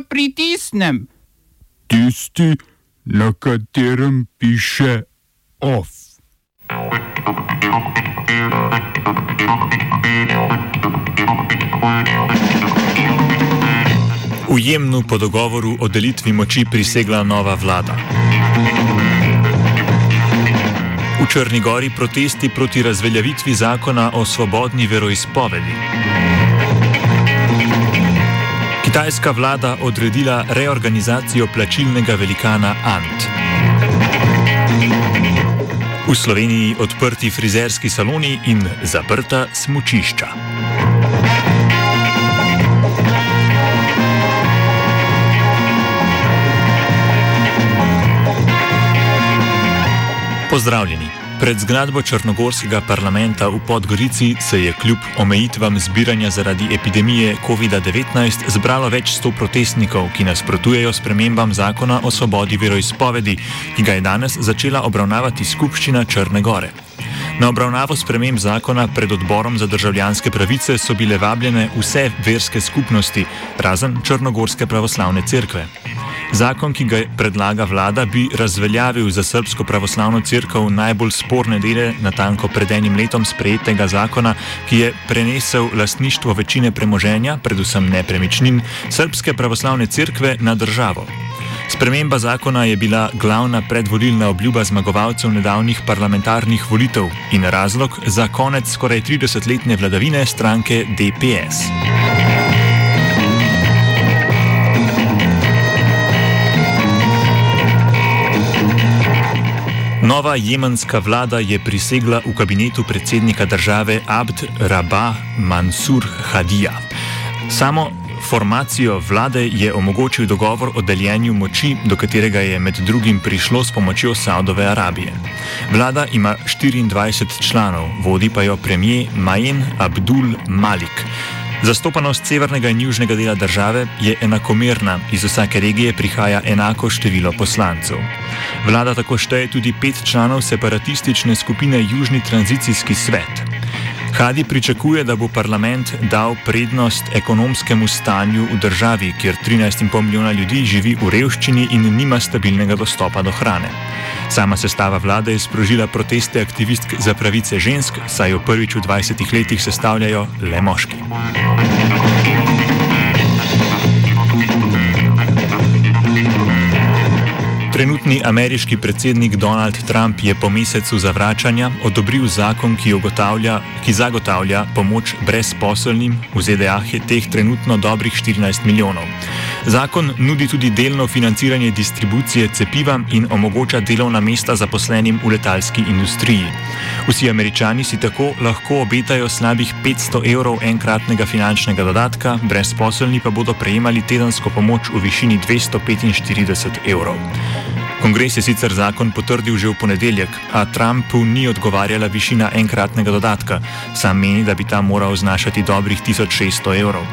pa pritisnem? Tisti, na katerem piše OF. V Jemnu po dogovoru o delitvi moči prisegla nova vlada. V Črni gori protesti proti razveljavitvi zakona o svobodni veroizpovedi. Kitajska vlada odredila reorganizacijo plačilnega velikana Ant. V Sloveniji odprti frizerski saloni in zaprta smočišča. Pozdravljeni. Pred zgradbo Črnogorskega parlamenta v Podgorici se je kljub omejitvam zbiranja zaradi epidemije COVID-19 zbralo več sto protestnikov, ki nasprotujejo spremembam zakona o svobodi veroizpovedi, ki ga je danes začela obravnavati skupščina Črne Gore. Na obravnavo sprememb zakona pred odborom za državljanske pravice so bile vabljene vse verske skupnosti, razen Črnogorske pravoslavne cerkve. Zakon, ki ga predlaga vlada, bi razveljavil za Srpsko pravoslavno crkvo najbolj sporne dele natanko pred enim letom sprejetega zakona, ki je prenesel lastništvo večine premoženja, predvsem nepremičnin, Srpske pravoslavne crkve na državo. Sprememba zakona je bila glavna predvolilna obljuba zmagovalcev nedavnih parlamentarnih volitev in razlog za konec skoraj 30-letne vladavine stranke DPS. Nova jemenska vlada je prisegla v kabinetu predsednika države Abd Rabah Mansur Hadija. Samo formacijo vlade je omogočil dogovor o deljenju moči, do katerega je med drugim prišlo s pomočjo Saudove Arabije. Vlada ima 24 članov, vodi pa jo premijer Majen Abdul Malik. Zastopanost severnega in južnega dela države je enakomerna, iz vsake regije prihaja enako število poslancev. Vlada tako šteje tudi pet članov separatistične skupine Južni tranzicijski svet. Hadi pričakuje, da bo parlament dal prednost ekonomskemu stanju v državi, kjer 13,5 milijona ljudi živi v revščini in nima stabilnega dostopa do hrane. Sama sestava vlade je sprožila proteste aktivistk za pravice žensk, saj jo prvič v 20 letih sestavljajo le moški. Trenutni ameriški predsednik Donald Trump je po mesecu zavračanja odobril zakon, ki, ki zagotavlja pomoč brezposelnim v ZDA, teh trenutno dobrih 14 milijonov. Zakon nudi tudi delno financiranje distribucije cepiva in omogoča delovna mesta zaposlenim v letalski industriji. Vsi američani si tako lahko obetajo slabih 500 evrov enkratnega finančnega dodatka, brezposelni pa bodo prejemali tedensko pomoč v višini 245 evrov. Kongres je sicer zakon potrdil že v ponedeljek, a Trumpu ni odgovarjala višina enkratnega dodatka, sam meni, da bi ta moral znašati dobrih 1600 evrov.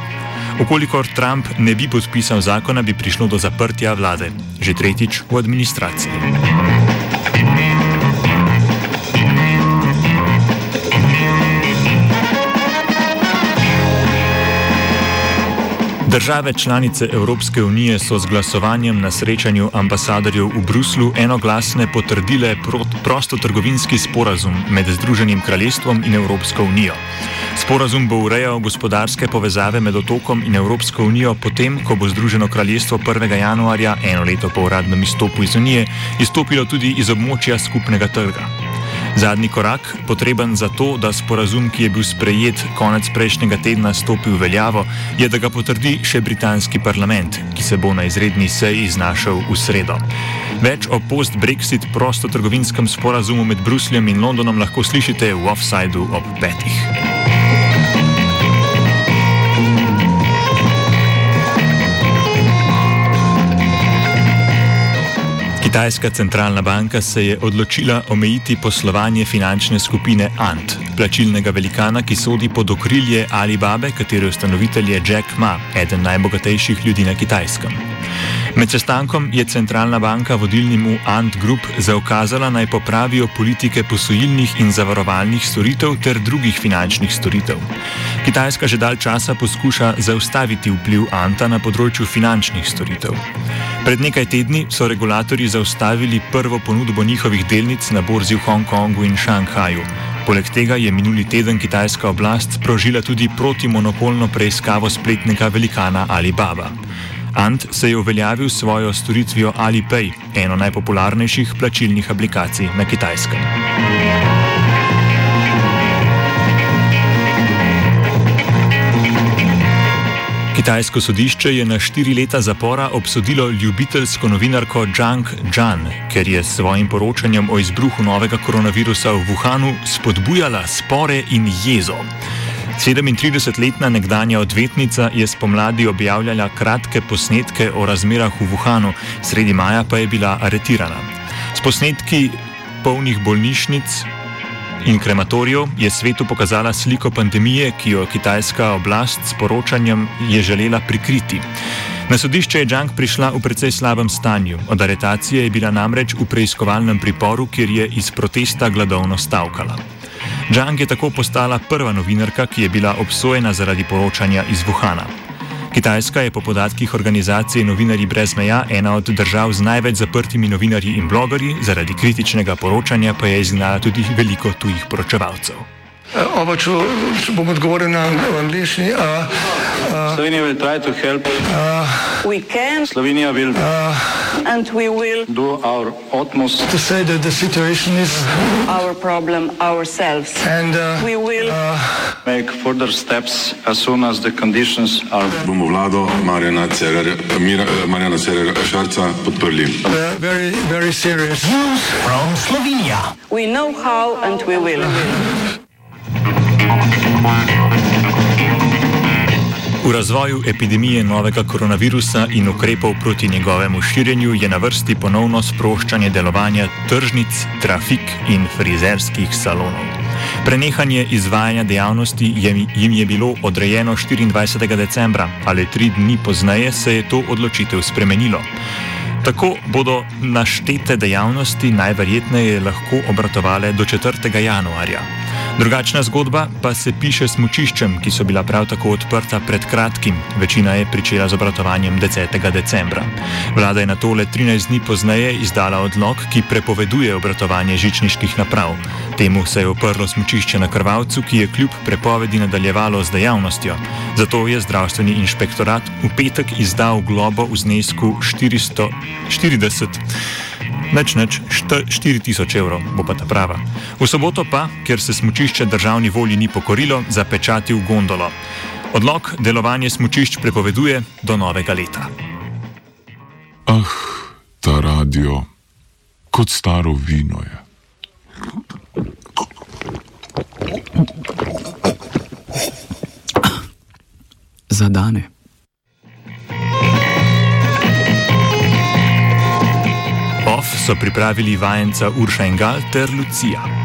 Okolikor Trump ne bi podpisal zakona, bi prišlo do zaprtja vlade, že tretjič v administraciji. Države članice Evropske unije so z glasovanjem na srečanju ambasadorjev v Bruslu enoglasne potrdile prostotrgovinski sporazum med Združenim kraljestvom in Evropsko unijo. Sporazum bo urejal gospodarske povezave med otokom in Evropsko unijo potem, ko bo Združeno kraljestvo 1. januarja, eno leto po uradnem izstopu iz unije, izstopilo tudi iz območja skupnega trga. Zadnji korak, potreben za to, da sporazum, ki je bil sprejet konec prejšnjega tedna, stopi v veljavo, je, da ga potrdi še britanski parlament, ki se bo na izredni seji znašel v sredo. Več o post-Brexit prostotrgovinskem sporazumu med Brusljem in Londonom lahko slišite v offsajdu ob petih. Kitajska centralna banka se je odločila omejiti poslovanje finančne skupine Ant, plačilnega velikana, ki sodi pod okrilje Alibabe, katere ustanovitelj je Jack Ma, eden najbogatejših ljudi na Kitajskem. Med sestankom je centralna banka vodilnemu Ant Group zaukazala naj popravijo politike posojilnih in zavarovalnih storitev ter drugih finančnih storitev. Kitajska že dalj časa poskuša zaustaviti vpliv Anta na področju finančnih storitev. Pred nekaj tedni so regulatori zaustavili prvo ponudbo njihovih delnic na borzi v Hongkongu in Šanghaju. Poleg tega je minuli teden kitajska oblast sprožila tudi protimonopolno preiskavo spletnega velikana Alibaba. Ant se je uveljavil s svojo storitvijo Alipay, eno najpopularnejših plačilnih aplikacij na kitajskem. Kitajsko sodišče je na štiri leta zapora obsodilo ljubiteljsko novinarko Zhang Zhan, ker je s svojim poročanjem o izbruhu novega koronavirusa v Wuhanu spodbujala spore in jezo. 37-letna nekdanja odvetnica je spomladi objavljala kratke posnetke o razmerah v Wuhanu, sredi maja pa je bila aretirana. S posnetki polnih bolnišnic in krematorijev je svetu pokazala sliko pandemije, ki jo kitajska oblast s poročanjem je želela prikriti. Na sodišče je Džang prišla v precej slabem stanju. Od aretacije je bila namreč v preiskovalnem priporu, kjer je iz protesta gladovno stavkala. Džang je tako postala prva novinarka, ki je bila obsojena zaradi poročanja iz Wuhana. Kitajska je po podatkih organizacije Novinari brez meja ena od držav z največ zaprtimi novinarji in blogerji, zaradi kritičnega poročanja pa je izgnala tudi veliko tujih poročevalcev. Oba, če, če bom odgovoril na angliški. Slovenija bo poskušala pomagati. Slovenija bo naredila naš utmost, da bo rekla, da je situacija naš problem, sami. In da bomo naredili nadaljnje korake, as soon as the conditions are. Bomo vlado Marjana Cererera Šarca podprli. Very, very serious news from Slovenija. We know how and we will. V razvoju epidemije novega koronavirusa in ukrepov proti njegovemu širjenju je na vrsti ponovno sproščanje delovanja tržnic, trafik in frizerskih salonov. Prenehanje izvajanja dejavnosti jim je bilo odrejeno 24. decembra, ali tri dni pozneje se je to odločitev spremenilo. Tako bodo naštete dejavnosti najverjetneje lahko obratovale do 4. januarja. Drugačna zgodba pa se piše s mučiščem, ki so bila prav tako odprta pred kratkim. Večina je pričela z obratovanjem 10. decembra. Vlada je na tole 13 dni pozneje izdala odlog, ki prepoveduje obratovanje žičniških naprav. Temu se je oprlo smučišče na krvavcu, ki je kljub prepovedi nadaljevalo z dejavnostjo. Zato je zdravstveni inšpektorat v petek izdal globo v znesku 440. Neč neč 4000 evrov bo pa ta prava. V soboto pa, ker se smočišče državni volji ni pokorilo, zapečatil gondolo. Odlog delovanje smočišč prepoveduje do novega leta. Ah, ta radio, kot staro vino je. Zadane. So pripravili vajenca Urša in Gal ter Lucija.